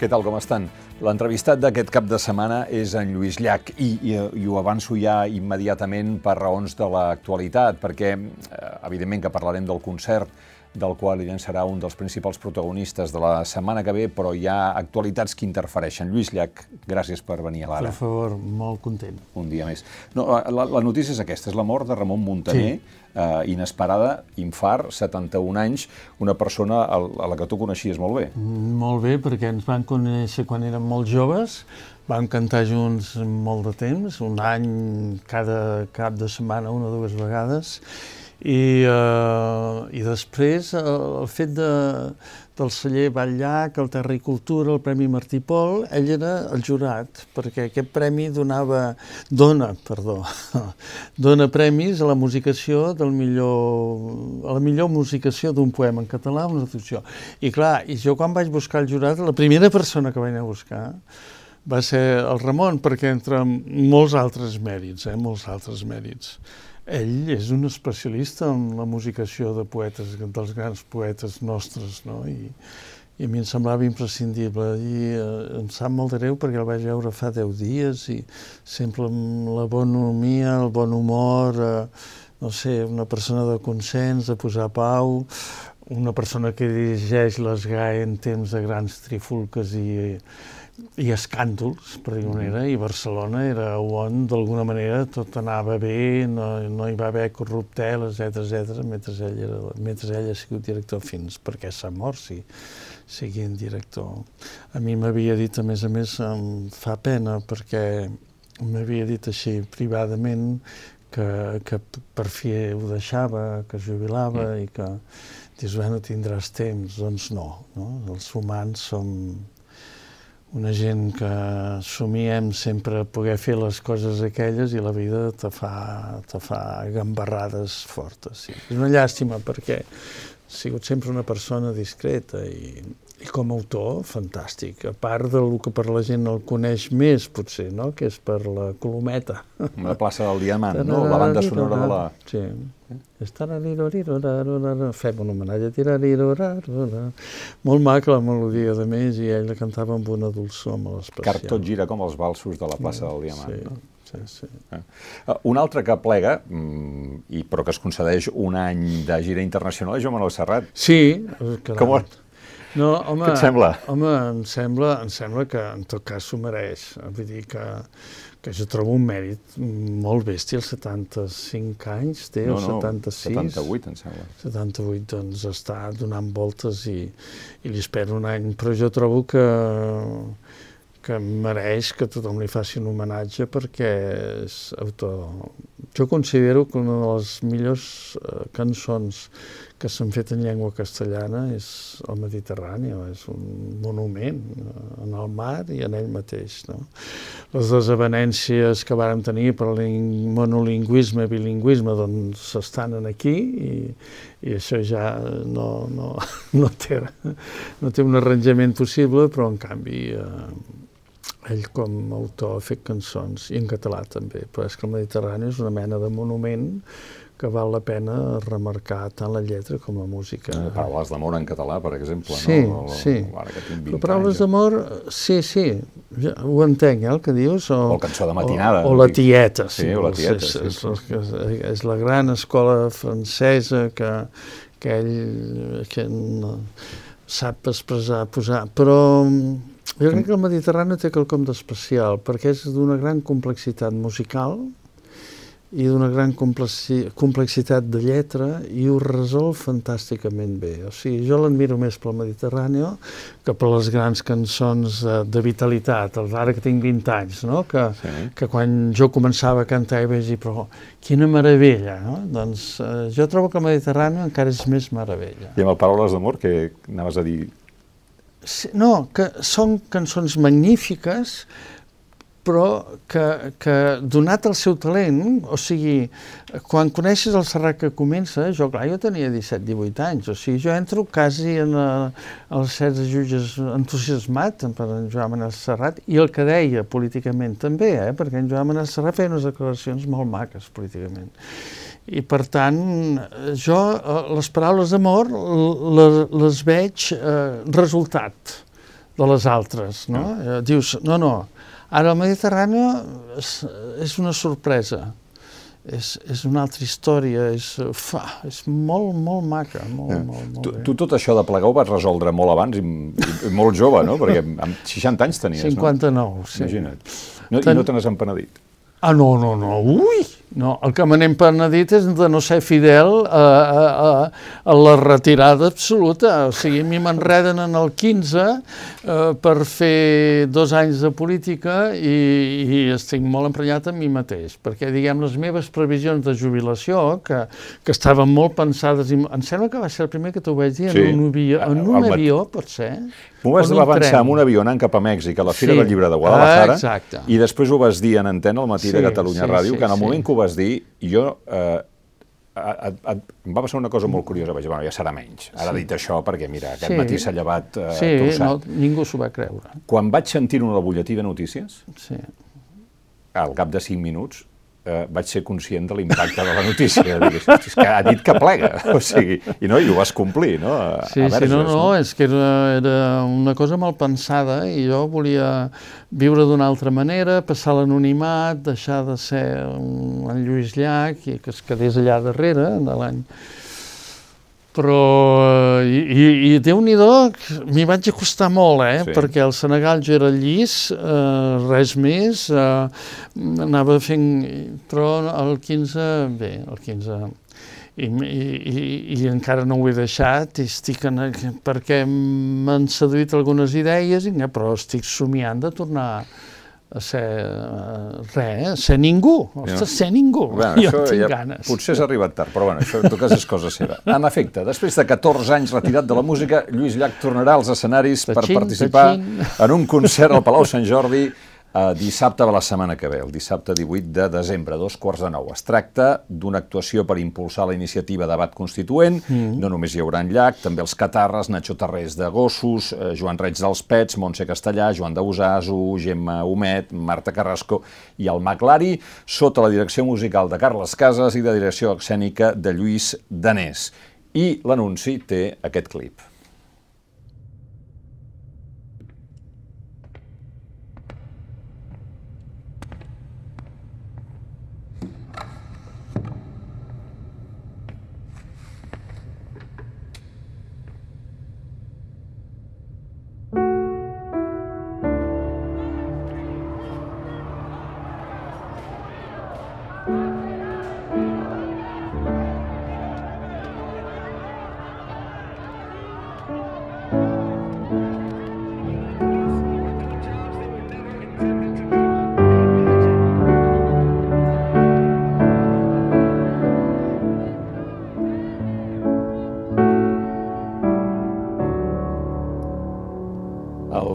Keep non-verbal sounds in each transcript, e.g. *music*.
Què tal, com estan? L'entrevistat d'aquest cap de setmana és en Lluís Llach i, i, i ho avanço ja immediatament per raons de l'actualitat, perquè eh, evidentment que parlarem del concert del qual ell serà un dels principals protagonistes de la setmana que ve, però hi ha actualitats que interfereixen. Lluís Llach, gràcies per venir a l'Ara. Per favor, molt content. Un dia més. No, la, la notícia és aquesta, és la mort de Ramon Montaner, sí. eh, inesperada, infart, 71 anys, una persona a, a la que tu coneixies molt bé. Molt bé, perquè ens van conèixer quan érem molt joves, vam cantar junts molt de temps, un any cada cap de setmana, una o dues vegades, i, uh, i després el, el fet de, del celler Batllac, el Terricultura, el Premi Martí Pol, ell era el jurat, perquè aquest premi donava, dona, perdó, *laughs* dona premis a la musicació del millor, a la millor musicació d'un poema en català, una traducció. I clar, i jo quan vaig buscar el jurat, la primera persona que vaig anar a buscar va ser el Ramon, perquè entre molts altres mèrits, eh, molts altres mèrits, ell és un especialista en la musicació de poetes, dels grans poetes nostres, no? I, i a mi em semblava imprescindible i eh, em sap molt greu perquè el vaig veure fa deu dies i sempre amb la bonomia, el bon humor, eh, no sé, una persona de consens, de posar pau, una persona que dirigeix les GAE en temps de grans trifulques i, i escàndols, per dir manera, i Barcelona era on, d'alguna manera, tot anava bé, no, no hi va haver corrupteles, etc etc mentre ell, era, mentre ell ha sigut director fins perquè s'ha mort, si siguin director. A mi m'havia dit, a més a més, em fa pena, perquè m'havia dit així privadament que, que per fi ho deixava, que jubilava mm. i que dius, bueno, tindràs temps. Doncs no, no? els humans som una gent que somiem sempre poder fer les coses aquelles i la vida te fa, te fa gambarrades fortes. Sí. És una llàstima perquè ha sigut sempre una persona discreta i, i com a autor, fantàstic. A part del que per la gent el coneix més, potser, no? que és per la Colometa. La plaça del Diamant, no? La banda sonora de la... Sí. Fem un homenatge. Molt maca la melodia, de més, i ell la cantava amb una dolçor molt especial. Car tot gira com els balsos de la plaça del Diamant, sí. no? Sí, sí. Un altre que plega, mm, i però que es concedeix un any de gira internacional, és Joan Manuel Serrat. Sí, caram. Com, no, home, Què et sembla? Home, em sembla, em sembla que en tot cas s'ho mereix. Vull dir que, que jo trobo un mèrit molt bèstia, els 75 anys té, no, no, 76. 78, em sembla. 78, doncs està donant voltes i, i li espero un any, però jo trobo que que mereix que tothom li faci un homenatge perquè és autor. Jo considero que una de les millors eh, cançons que s'han fet en llengua castellana és el Mediterrani, és un monument eh, en el mar i en ell mateix. No? Les desavenències que vàrem tenir per monolingüisme i bilingüisme doncs estan aquí i, i això ja no, no, *laughs* no, té, no té un arranjament possible, però en canvi eh, ell com a autor ha fet cançons, i en català també, però és que el Mediterrani és una mena de monument que val la pena remarcar tant la lletra com la música. Eh, paraules d'amor en català, per exemple, sí, no? O, sí, 20 però paraules d'amor, sí, sí, ja, ho entenc, eh, el que dius. O, O el cançó de matinada. O, o la tieta, sí. Sí, o la tieta, és, sí, és, sí. és, és, és la gran escola francesa que, que ell que no, sap expressar, posar, però jo crec que el Mediterrani té quelcom d'especial, perquè és d'una gran complexitat musical i d'una gran complexi complexitat de lletra i ho resol fantàsticament bé. O sigui, jo l'admiro més pel Mediterrani que per les grans cançons de, de vitalitat, els ara que tinc 20 anys, no? que, Sí. que quan jo començava a cantar i vaig dir, però quina meravella, no? Doncs eh, jo trobo que el Mediterrani encara és més meravella. I amb el Paraules d'amor, que anaves a dir... No, que són cançons magnífiques, però que, que donat el seu talent, o sigui, quan coneixes el Serrat que comença, jo, clar, jo tenia 17-18 anys, o sigui, jo entro quasi en els Set Jutges entusiasmat per en Joan Manel Serrat, i el que deia políticament també, eh, perquè en Joan Manel Serrat feia unes declaracions molt maques políticament. I per tant, jo les paraules d'amor les, les veig eh, resultat de les altres, no? Eh, dius, no, no, ara el Mediterrani és, és una sorpresa, és, és una altra història, és, fa, és molt, molt maca, molt, ja. molt, molt tu, bé. Tu tot això de plegar ho vas resoldre molt abans i, i, i molt jove, no? Perquè amb 60 anys tenies, 59, no? 59, sí. Imagina't. No, Ten... I no te n'has empenedit? Ah, no, no, no, ui! No, el que me n'hem penedit és de no ser fidel a, a, a, a la retirada absoluta. O sigui, a mi m'enreden en el 15 eh, per fer dos anys de política i, i estic molt emprenyat amb mi mateix, perquè, diguem, les meves previsions de jubilació, que, que estaven molt pensades, i em sembla que va ser el primer que t'ho vaig dir, sí. en un, avió, en un el avió, pot ser? M'ho vas avançar amb un avió anant cap a Mèxic, a la Fira sí. del Llibre de Guadalajara, ah, i després ho vas dir en antena al matí sí, de Catalunya sí, Ràdio, sí, que en el sí. moment que ho vas dir, jo eh, a, a, a, em va passar una cosa molt curiosa, vaig dir, bueno, ja serà menys. Ara sí. dit això, perquè mira, aquest sí. matí s'ha llevat eh, sí, no, ningú s'ho va creure. Quan vaig sentir una butlletí de notícies, sí. al cap de 5 minuts, eh, vaig ser conscient de l'impacte de la notícia. Dic, és que ha dit que plega, o sigui, i, no, i ho vas complir, no? A, sí, a verges, sí, no, no, no, és que era, era una cosa mal pensada i jo volia viure d'una altra manera, passar l'anonimat, deixar de ser un, en Lluís Llach i que es quedés allà darrere de l'any però, i, i, i Déu-n'hi-do, m'hi vaig acostar molt, eh? Sí. perquè el Senegal jo era llis, eh, res més, eh, anava fent... Però el 15, bé, el 15... I, i, i, i encara no ho he deixat, i estic en, perquè m'han seduït algunes idees, i, però estic somiant de tornar ser uh, res, a ser ningú, ostres, ser ningú, bueno, jo tinc ja ganes. Potser s'ha arribat tard, però bueno, això en tot cas és cosa seva. *laughs* En efecte, després de 14 anys retirat de la música, Lluís Llach tornarà als escenaris per participar en un concert al Palau Sant Jordi Uh, dissabte de la setmana que ve, el dissabte 18 de desembre, dos quarts de nou. Es tracta d'una actuació per impulsar la iniciativa debat constituent, mm. no només hi haurà en Llach, també els Catarres, Nacho Tarrés de Gossos, eh, Joan Reig dels Pets, Montse Castellà, Joan de Usasu, Gemma Humet, Marta Carrasco i el Maclari, sota la direcció musical de Carles Casas i de direcció escènica de Lluís Danés. I l'anunci té aquest clip.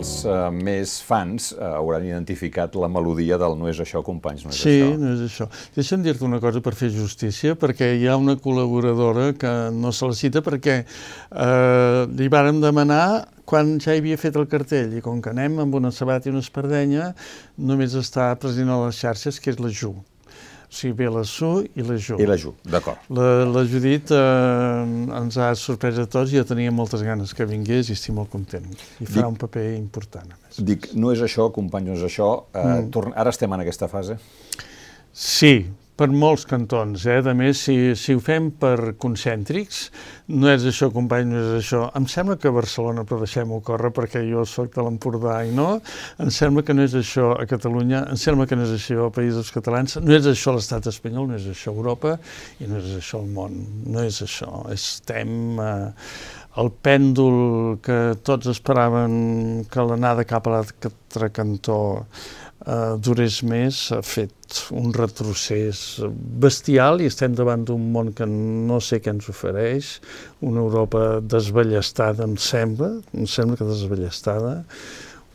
Els uh, més fans uh, hauran identificat la melodia del No és això, companys, no és sí, això. Sí, no és això. Deixa'm dir-te una cosa per fer justícia, perquè hi ha una col·laboradora que no se la cita perquè eh, li vàrem demanar quan ja havia fet el cartell i com que anem amb una sabata i una espardenya, només està present a les xarxes, que és la Ju. O sigui, ve la Su i la Ju. I la Ju, d'acord. La, la Judit eh, ens ha sorprès a tots i jo tenia moltes ganes que vingués i estic molt content. I farà Dic, un paper important, a més. Dic, no és això, company, no és això. Eh, mm. torn, ara estem en aquesta fase? Sí, per molts cantons, eh? A més, si, si ho fem per concèntrics, no és això, company, no és això. Em sembla que a Barcelona, però deixem-ho córrer, perquè jo sóc de l'Empordà i no, em sembla que no és això a Catalunya, em sembla que no és això al País dels Catalans, no és això l'estat espanyol, no és això Europa i no és això el món, no és això. Estem... Eh, el pèndol que tots esperaven que l'anada cap a l'altre cantó durés més, ha fet un retrocés bestial i estem davant d'un món que no sé què ens ofereix, una Europa desballestada, em sembla, em sembla que desballestada,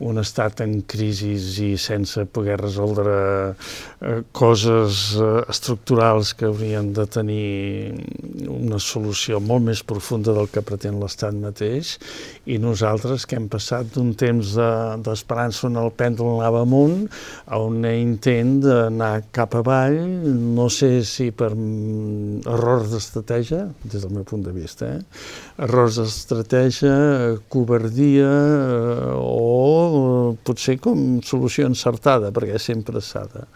un estat en crisi i sense poder resoldre eh, coses eh, estructurals que haurien de tenir una solució molt més profunda del que pretén l'estat mateix i nosaltres que hem passat d'un temps d'esperança de, on el pèndol anava amunt a un intent d'anar cap avall, no sé si per mm, errors d'estratègia, des del meu punt de vista, eh? errors d'estratègia, covardia eh, o potser com solució encertada, perquè sempre s'ha de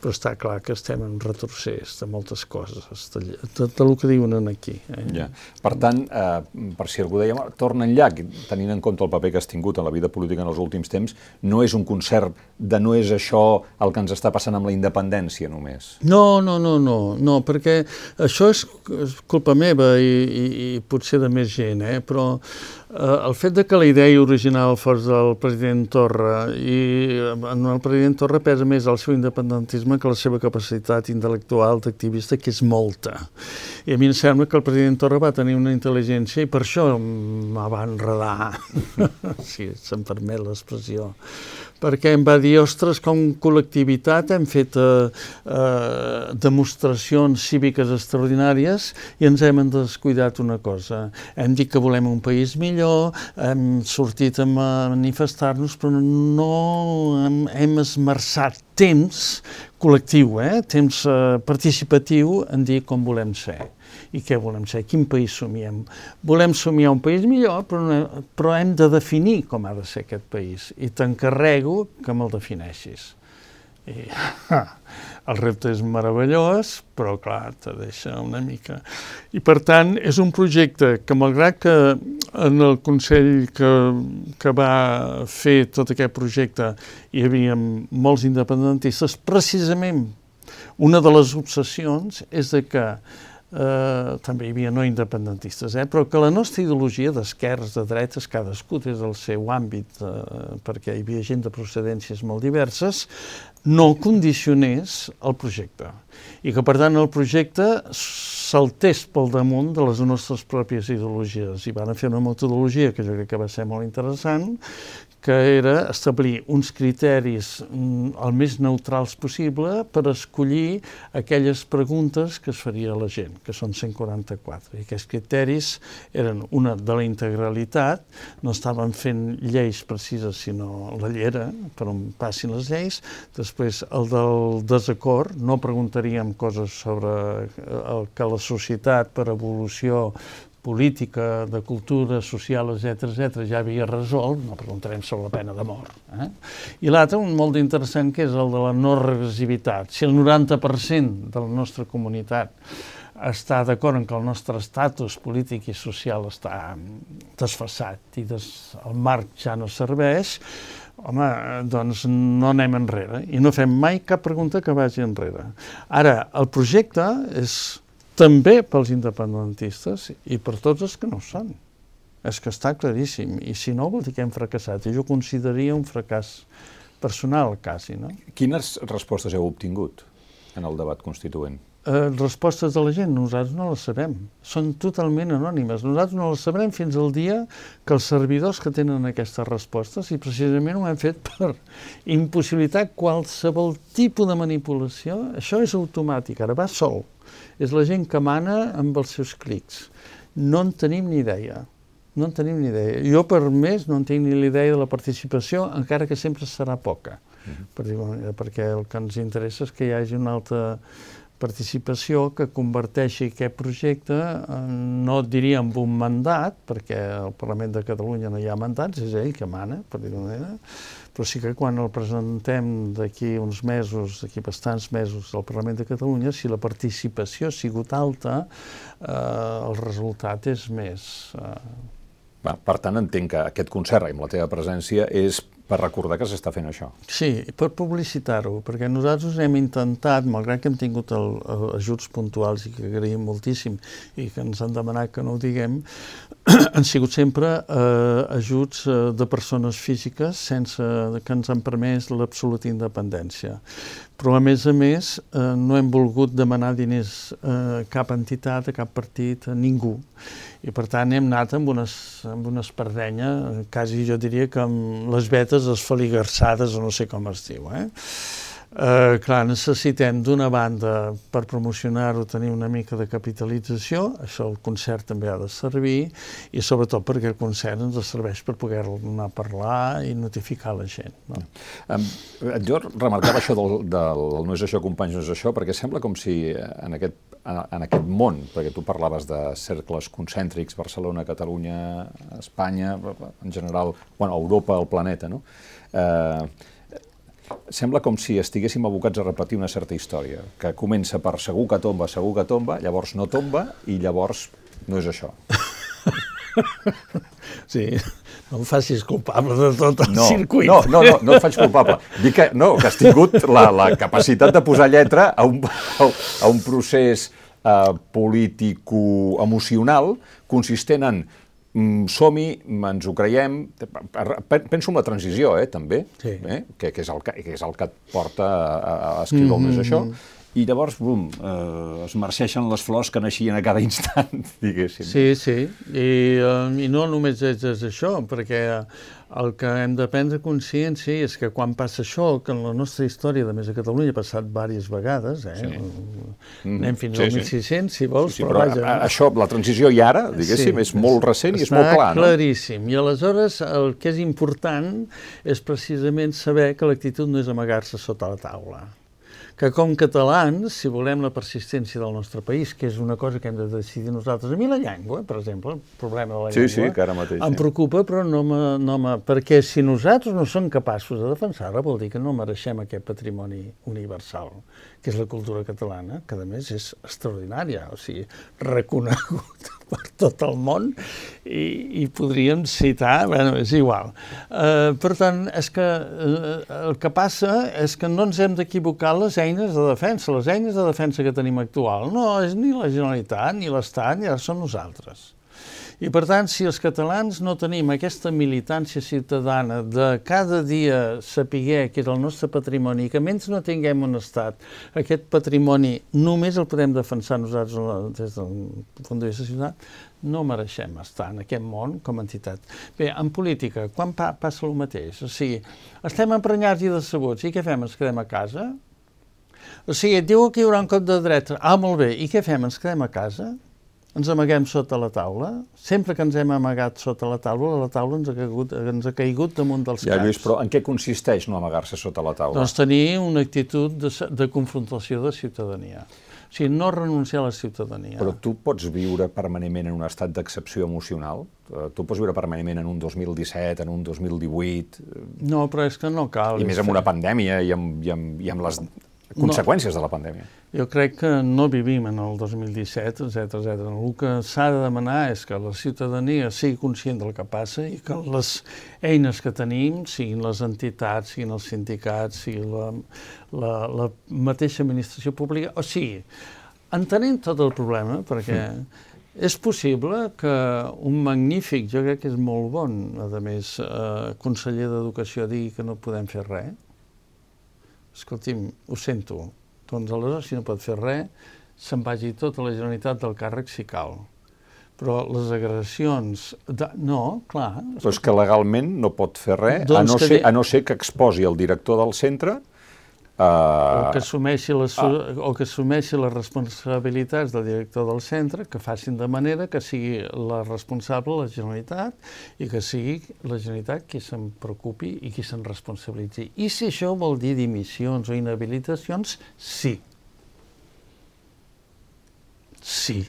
però està clar que estem en retrocés de moltes coses, de, de, de lo que diuen aquí. Eh? Ja. Per tant, eh, per si algú deia, torna en llac, tenint en compte el paper que has tingut en la vida política en els últims temps, no és un concert de no és això el que ens està passant amb la independència només? No, no, no, no, no perquè això és, és culpa meva i, i, i potser de més gent, eh? però el fet de que la idea original fos del president Torra i en el president Torra pesa més el seu independentisme que la seva capacitat intel·lectual d'activista, que és molta. I a mi em sembla que el president Torra va tenir una intel·ligència i per això em va enredar, *laughs* si se'm permet l'expressió perquè em va dir, ostres, com col·lectivitat hem fet eh, eh, demostracions cíviques extraordinàries i ens hem descuidat una cosa. Hem dit que volem un país millor, hem sortit a manifestar-nos, però no hem, hem esmerçat temps col·lectiu, eh? temps eh, participatiu en dir com volem ser i què volem ser, quin país somiem. Volem somiar un país millor, però, no, però hem de definir com ha de ser aquest país i t'encarrego que me'l defineixis. I, el repte és meravellós, però clar, te deixa una mica. I per tant, és un projecte que malgrat que en el Consell que, que va fer tot aquest projecte hi havia molts independentistes, precisament una de les obsessions és de que eh, també hi havia no independentistes, eh, però que la nostra ideologia d'esquerres, de dretes, cadascú des del seu àmbit, eh, perquè hi havia gent de procedències molt diverses, no condicionés el projecte. I que, per tant, el projecte saltés pel damunt de les nostres pròpies ideologies. I van fer una metodologia que jo crec que va ser molt interessant, que era establir uns criteris mm, el més neutrals possible per escollir aquelles preguntes que es faria a la gent, que són 144. I aquests criteris eren una de la integralitat, no estaven fent lleis precises, sinó la llera, per on passin les lleis. Després, el del desacord, no preguntaríem coses sobre el que la societat per evolució política, de cultura, social, etc etc ja havia resolt, no preguntarem sobre la pena de mort. Eh? I l'altre, un molt interessant, que és el de la no regressivitat. Si el 90% de la nostra comunitat està d'acord en que el nostre estatus polític i social està desfassat i des, el marc ja no serveix, home, doncs no anem enrere i no fem mai cap pregunta que vagi enrere. Ara, el projecte és també pels independentistes i per tots els que no ho són. És que està claríssim, i si no vol dir que hem fracassat, i jo consideraria un fracàs personal, quasi. No? Quines respostes heu obtingut en el debat constituent? Eh, respostes de la gent, nosaltres no les sabem. Són totalment anònimes. Nosaltres no les sabrem fins al dia que els servidors que tenen aquestes respostes, i precisament ho hem fet *laughs* per impossibilitar qualsevol tipus de manipulació, això és automàtic, ara va sol és la gent que mana amb els seus clics. No en tenim ni idea. No en tenim ni idea. Jo, per més, no en tinc ni idea de la participació, encara que sempre serà poca. Uh -huh. per dir manera, perquè el que ens interessa és que hi hagi una altra participació que converteixi aquest projecte, no diria en un mandat, perquè al Parlament de Catalunya no hi ha mandats, és ell que mana, per dir manera, però sí que quan el presentem d'aquí uns mesos, d'aquí bastants mesos al Parlament de Catalunya, si la participació ha sigut alta, eh, el resultat és més... Eh... Va, per tant, entenc que aquest concert, amb la teva presència, és per recordar que s'està fent això. Sí, per publicitar-ho, perquè nosaltres hem intentat, malgrat que hem tingut el, el, ajuts puntuals i que agraïm moltíssim i que ens han demanat que no ho diguem, *clears throat* han sigut sempre eh, ajuts eh, de persones físiques sense que ens han permès l'absoluta independència. Però, a més a més, eh, no hem volgut demanar diners a eh, cap entitat, a cap partit, a ningú. I, per tant, hem anat amb una, amb una espardenya, quasi jo diria que amb les vetes les esfaligarsades, o no sé com es diu. Eh? Eh, clar, necessitem d'una banda per promocionar-ho tenir una mica de capitalització, això el concert també ha de servir, i sobretot perquè el concert ens serveix per poder anar a parlar i notificar la gent. No? Um, jo remarcava això del, del No és això, companys, no és això, perquè sembla com si en aquest, en aquest món, perquè tu parlaves de cercles concèntrics, Barcelona, Catalunya, Espanya, en general, bueno, Europa, el planeta, no? Eh, sembla com si estiguéssim abocats a repetir una certa història, que comença per segur que tomba, segur que tomba, llavors no tomba i llavors no és això. *laughs* *laughs* Sí, no em facis culpable de tot el no, circuit. No, no, no, no et faig culpable. Dic que, no, que has tingut la, la capacitat de posar lletra a un, a un procés eh, político-emocional consistent en Mm, som-hi, ens ho creiem, penso en la transició, eh, també, sí. eh, que, que, és el, que és el que et porta a, a escriure mm -hmm. més això, i llavors, bum, eh, es marxeixen les flors que naixien a cada *laughs* instant, diguéssim. Sí, sí, I, uh, i no només és, és això, perquè el que hem de prendre consciència és que quan passa això, que en la nostra història, de més a Catalunya, ha passat diverses vegades, eh? Sí. Mm. anem fins sí, al 1600, sí. si vols, sí, sí, però, però vaja... Això, la transició i ara, diguéssim, sí, és molt recent i és molt clar, no? claríssim, i aleshores el que és important és precisament saber que l'actitud no és amagar-se sota la taula que com catalans, si volem la persistència del nostre país, que és una cosa que hem de decidir nosaltres, a mi la llengua, per exemple, el problema de la sí, llengua, sí, que ara mateix, em preocupa, però no me, no me, perquè si nosaltres no som capaços de defensar-la, vol dir que no mereixem aquest patrimoni universal, que és la cultura catalana, que a més és extraordinària, o sigui, reconegut *laughs* per tot el món i, i podríem citar, bueno, és igual. Uh, per tant, és que uh, el que passa és que no ens hem d'equivocar les eines de defensa. Les eines de defensa que tenim actual no és ni la Generalitat, ni l'Estat, ara són nosaltres. I per tant, si els catalans no tenim aquesta militància ciutadana de cada dia saber que és el nostre patrimoni que menys no tinguem un estat, aquest patrimoni només el podem defensar nosaltres des del punt de vista ciutat, no mereixem estar en aquest món com a entitat. Bé, en política, quan pa passa el mateix? O sigui, estem emprenyats i decebuts, i què fem? Ens quedem a casa? O sigui, diu que hi haurà un cop de dret. Ah, molt bé, i què fem? Ens quedem a casa? Ens amaguem sota la taula. Sempre que ens hem amagat sota la taula, la taula ens ha caigut, ens ha caigut damunt dels ja, caps. Lluís, però en què consisteix no amagar-se sota la taula? Doncs tenir una actitud de, de confrontació de ciutadania. O sigui, no renunciar a la ciutadania. Però tu pots viure permanentment en un estat d'excepció emocional? Eh, tu pots viure permanentment en un 2017, en un 2018? No, però és que no cal. I més amb una pandèmia i amb, i amb, i amb les conseqüències no. de la pandèmia. Jo crec que no vivim en el 2017, etc etc. El que s'ha de demanar és que la ciutadania sigui conscient del que passa i que les eines que tenim, siguin les entitats, siguin els sindicats, sigui la, la, la mateixa administració pública, o sigui, entenent tot el problema, perquè mm. és possible que un magnífic, jo crec que és molt bon, a més, eh, conseller d'Educació digui que no podem fer res, escolti'm, ho sento, doncs aleshores, si no pot fer res, se'n vagi tota la Generalitat del càrrec si cal. Però les agressions... De... No, clar... Però és que legalment no pot fer res, doncs a, no ser, a no ser que exposi el director del centre Uh, o, que assumeixi les, uh, o que assumeixi les responsabilitats del director del centre, que facin de manera que sigui la responsable la Generalitat i que sigui la Generalitat qui se'n preocupi i qui se'n responsabilitzi. I si això vol dir dimissions o inhabilitacions, sí. Sí.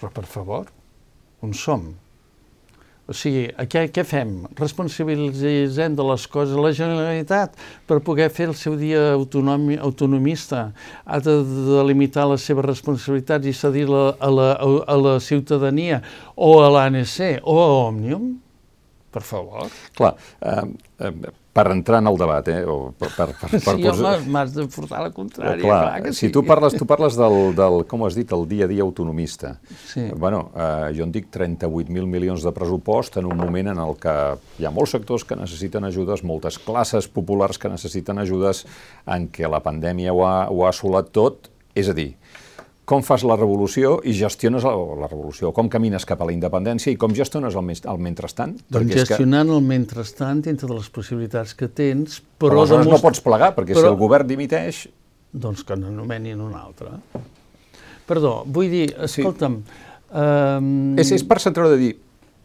Però, per favor, on som? O sigui, què, què fem? Responsabilitzem de les coses la Generalitat per poder fer el seu dia autonomi, autonomista. Ha de delimitar les seves responsabilitats i cedir-la a, la, a la ciutadania o a l'ANC o a Òmnium? Per favor. Clar, eh, eh, per entrar en el debat, eh? O per, per, per, per sí, home, m'has de portar la contrària, clar, clar que si sí. tu parles, tu parles del, del, com has dit, el dia a dia autonomista. Sí. Bueno, eh, jo en dic 38.000 milions de pressupost en un moment en el que hi ha molts sectors que necessiten ajudes, moltes classes populars que necessiten ajudes, en què la pandèmia ho ha, ho ha assolat tot, és a dir, com fas la revolució i gestiones la, la revolució, com camines cap a la independència i com gestiones el, el mentrestant? Doncs gestionant que... el mentrestant dintre de les possibilitats que tens, però... però aleshores demostra... no pots plegar, perquè però... si el govern dimiteix... Doncs que n'anomenin un altre. Perdó, vull dir, escolta'm... Sí. Um... És, és per centrar de dir,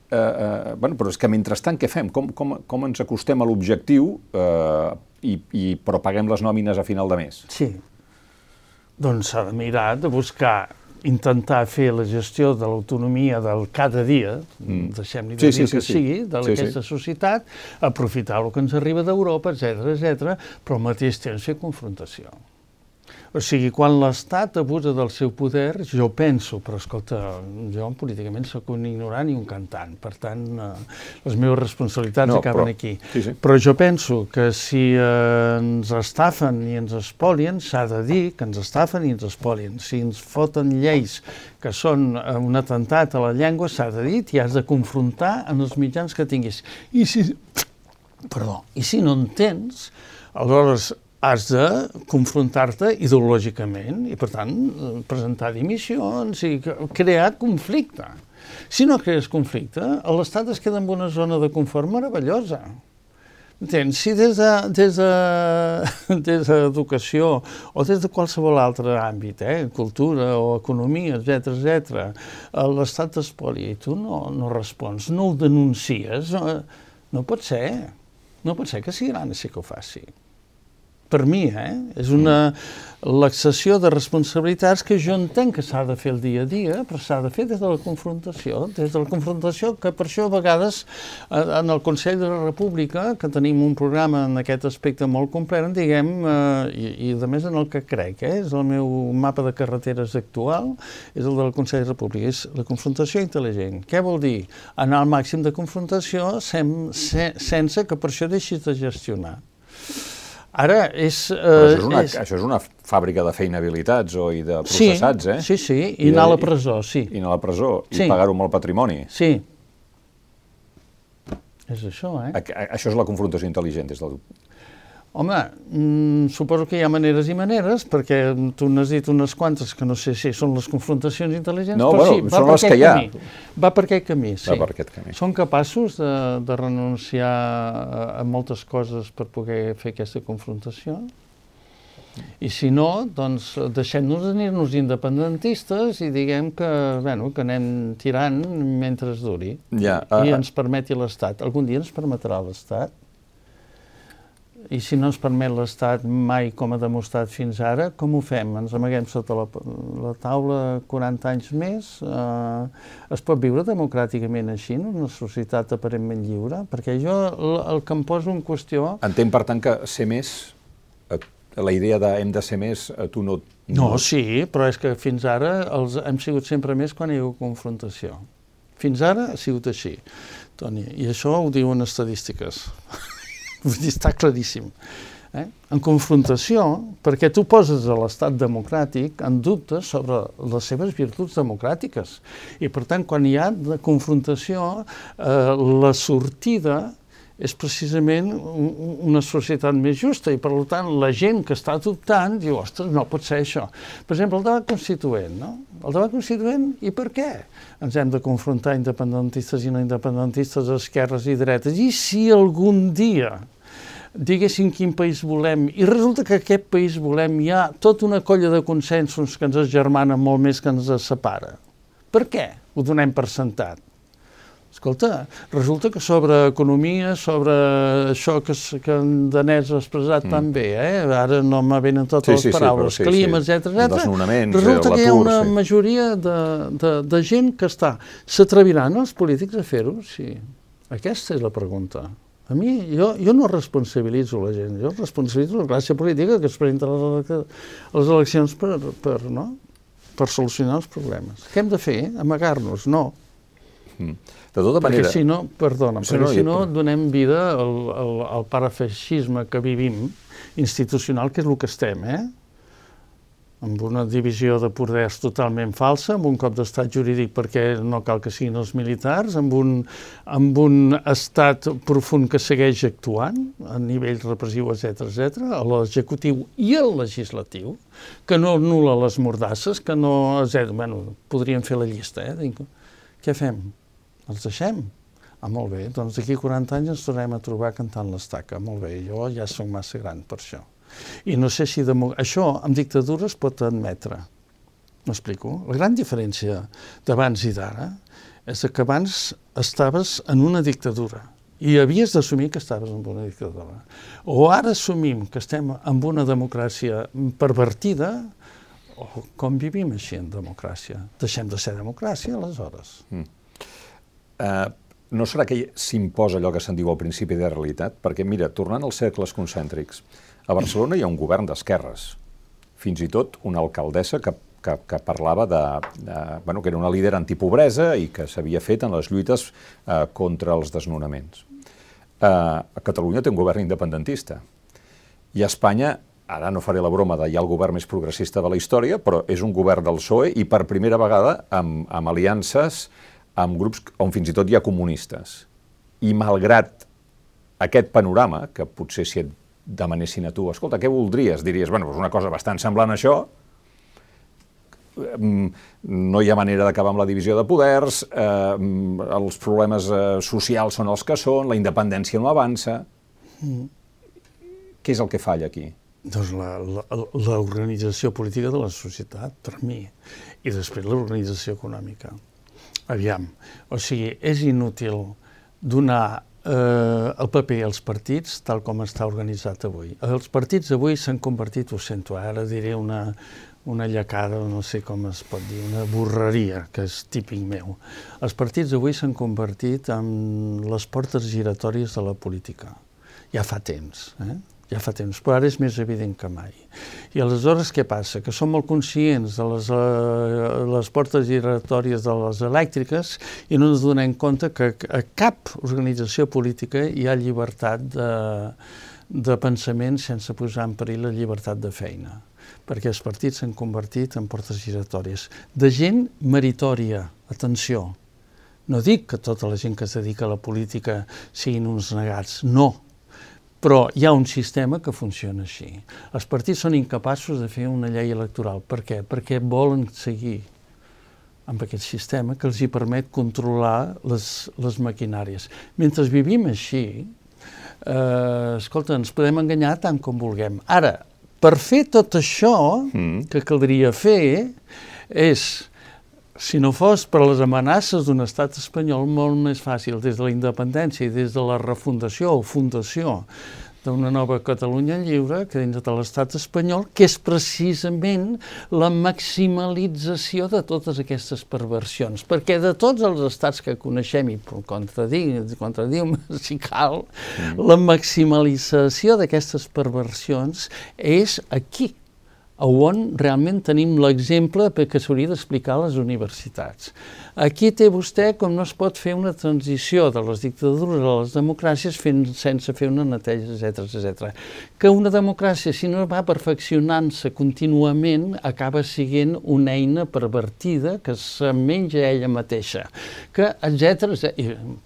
eh, uh, bueno, però és que mentrestant què fem? Com, com, com ens acostem a l'objectiu eh, i, i però paguem les nòmines a final de mes? Sí, doncs s'ha de mirar de buscar intentar fer la gestió de l'autonomia del cada dia, mm. deixem-li de sí, dir sí, que sí, sigui, de sí, aquesta sí. societat, aprofitar el que ens arriba d'Europa, etc etc, però al mateix temps fer confrontació. O sigui, quan l'Estat abusa del seu poder, jo penso, però escolta, jo políticament sóc un ignorant i un cantant, per tant, eh, les meves responsabilitats no, acaben però, aquí. Sí, sí. Però jo penso que si eh, ens estafen i ens espolien, s'ha de dir que ens estafen i ens espolien. Si ens foten lleis que són eh, un atemptat a la llengua, s'ha de dir i has de confrontar en els mitjans que tinguis. I si, perdó, i si no en tens, aleshores has de confrontar-te ideològicament i, per tant, presentar dimissions i crear conflicte. Si no crees conflicte, l'Estat es queda en una zona de confort meravellosa. Entens? Si des d'educació de, des de, *laughs* des d'educació o des de qualsevol altre àmbit, eh, cultura o economia, etc etc, l'Estat t'espolia i tu no, no respons, no ho denuncies, no, no pot ser. No pot ser que sigui l'ANC que ho faci per mi, eh? És una l'excessió de responsabilitats que jo entenc que s'ha de fer el dia a dia, però s'ha de fer des de la confrontació, des de la confrontació que per això a vegades en el Consell de la República, que tenim un programa en aquest aspecte molt complet, diguem, eh, i, i a més en el que crec, eh, és el meu mapa de carreteres actual, és el del Consell de la República, és la confrontació intel·ligent. Què vol dir? Anar al màxim de confrontació sem, se, sense que per això deixis de gestionar. Ara és... Eh, Però això és, una, és... això és una fàbrica de feinabilitats o i de processats, sí, eh? Sí, sí, i, I anar a la presó, sí. I anar a la presó, sí. i pagar-ho amb el patrimoni. Sí. És això, eh? A, a, això és la confrontació intel·ligent, des del Home, mm, suposo que hi ha maneres i maneres, perquè tu n'has dit unes quantes que no sé si són les confrontacions intel·ligents, no, però bueno, sí, va per aquest que hi ha. camí. Va per aquest camí, sí. Va per aquest camí. Són capaços de, de renunciar a, a moltes coses per poder fer aquesta confrontació? I si no, doncs deixem-nos tenir-nos independentistes i diguem que, bueno, que anem tirant mentre es duri ja, uh, i ens permeti l'Estat. Algun dia ens permetrà l'Estat? I si no ens permet l'Estat mai, com ha demostrat fins ara, com ho fem? Ens amaguem sota la, la taula 40 anys més? Eh, es pot viure democràticament així, en una societat aparentment lliure? Perquè jo el, el que em poso en qüestió... Entenc, per tant, que ser més, eh, la idea de hem de ser més, a tu no... No, no sí, però és que fins ara els, hem sigut sempre més quan hi ha confrontació. Fins ara ha sigut així, Toni, i això ho diuen estadístiques. *laughs* Vull dir, està claríssim. Eh? En confrontació, perquè tu poses a l'estat democràtic en dubte sobre les seves virtuts democràtiques. I, per tant, quan hi ha de confrontació, eh, la sortida és precisament una societat més justa i, per tant, la gent que està adoptant diu, ostres, no pot ser això. Per exemple, el debat constituent, no? El debat constituent, i per què? Ens hem de confrontar independentistes i no independentistes, esquerres i dretes. I si algun dia diguéssim quin país volem, i resulta que aquest país volem hi ha tota una colla de consensos que ens germana molt més que ens separa. Per què ho donem per sentat? Escolta, resulta que sobre economia, sobre això que, que en Danès ha expressat mm. tan bé, eh? ara no me venen totes sí, les paraules, sí, sí, clima, sí. etc etc. resulta que hi ha una sí. majoria de, de, de gent que està. S'atreviran els polítics a fer-ho? Sí. Aquesta és la pregunta. A mi, jo, jo no responsabilitzo la gent, jo responsabilitzo la classe política que es presenta a les eleccions per, per, no? per solucionar els problemes. Què hem de fer? Amagar-nos? No. Mm. De tota manera... Perquè si no, perdona, sí, perquè no, si no donem vida al, al, al parafeixisme que vivim, institucional, que és el que estem, eh? amb una divisió de poders totalment falsa, amb un cop d'estat jurídic perquè no cal que siguin els militars, amb un, amb un estat profund que segueix actuant a nivell repressiu, etc etc, a l'executiu i al legislatiu, que no anula les mordasses, que no... Bueno, podríem fer la llista, eh? Què fem? Els deixem? Ah, molt bé, doncs d'aquí 40 anys ens tornem a trobar cantant l'estaca. Molt bé, jo ja sóc massa gran per això. I no sé si això amb dictadures pot admetre. M'explico? La gran diferència d'abans i d'ara és que abans estaves en una dictadura i havies d'assumir que estaves en una dictadura. O ara assumim que estem en una democràcia pervertida o com vivim així en democràcia? Deixem de ser democràcia, aleshores. Mm. Uh, no serà que s'imposa allò que se'n diu al principi de realitat? Perquè, mira, tornant als cercles concèntrics, a Barcelona hi ha un govern d'esquerres, fins i tot una alcaldessa que, que, que parlava de, de, bueno, que era una líder antipobresa i que s'havia fet en les lluites eh, contra els desnonaments. Eh, a Catalunya té un govern independentista i a Espanya ara no faré la broma de hi ha el govern més progressista de la història, però és un govern del PSOE i per primera vegada amb, amb aliances amb grups on fins i tot hi ha comunistes. I malgrat aquest panorama, que potser si et demanessin a tu, escolta, què voldries? Diries, bueno, doncs una cosa bastant semblant a això, mm, no hi ha manera d'acabar amb la divisió de poders, eh, els problemes eh, socials són els que són, la independència no avança. Mm. Què és el que falla aquí? Doncs l'organització política de la societat, per mi, i després l'organització econòmica. Aviam, o sigui, és inútil donar eh, el paper als partits tal com està organitzat avui. Els partits avui s'han convertit, ho sento, ara diré una, una llacada, no sé com es pot dir, una borreria, que és típic meu. Els partits avui s'han convertit en les portes giratòries de la política. Ja fa temps. Eh? Ja fa temps, però ara és més evident que mai. I aleshores què passa? Que som molt conscients de les, uh, les portes giratòries de les elèctriques i no ens donem compte que a cap organització política hi ha llibertat de, de pensament sense posar en perill la llibertat de feina perquè els partits s'han convertit en portes giratòries. De gent meritòria, atenció, no dic que tota la gent que es dedica a la política siguin uns negats, no, però hi ha un sistema que funciona així. Els partits són incapaços de fer una llei electoral. Per què? Perquè volen seguir amb aquest sistema que els hi permet controlar les, les maquinàries. Mentre vivim així, eh, escolta, ens podem enganyar tant com vulguem. Ara, per fer tot això mm. que caldria fer és si no fos per les amenaces d'un estat espanyol molt més fàcil des de la independència i des de la refundació o fundació d'una nova Catalunya lliure que dins de l'estat espanyol, que és precisament la maximalització de totes aquestes perversions. Perquè de tots els estats que coneixem, i contradiu-me *laughs* si cal, mm. la maximalització d'aquestes perversions és aquí, on realment tenim l'exemple que s'hauria d'explicar a les universitats. Aquí té vostè com no es pot fer una transició de les dictadures a les democràcies fent, sense fer una neteja, etc etc. Que una democràcia, si no va perfeccionant-se contínuament, acaba sent una eina pervertida que se menja ella mateixa. Que, etc.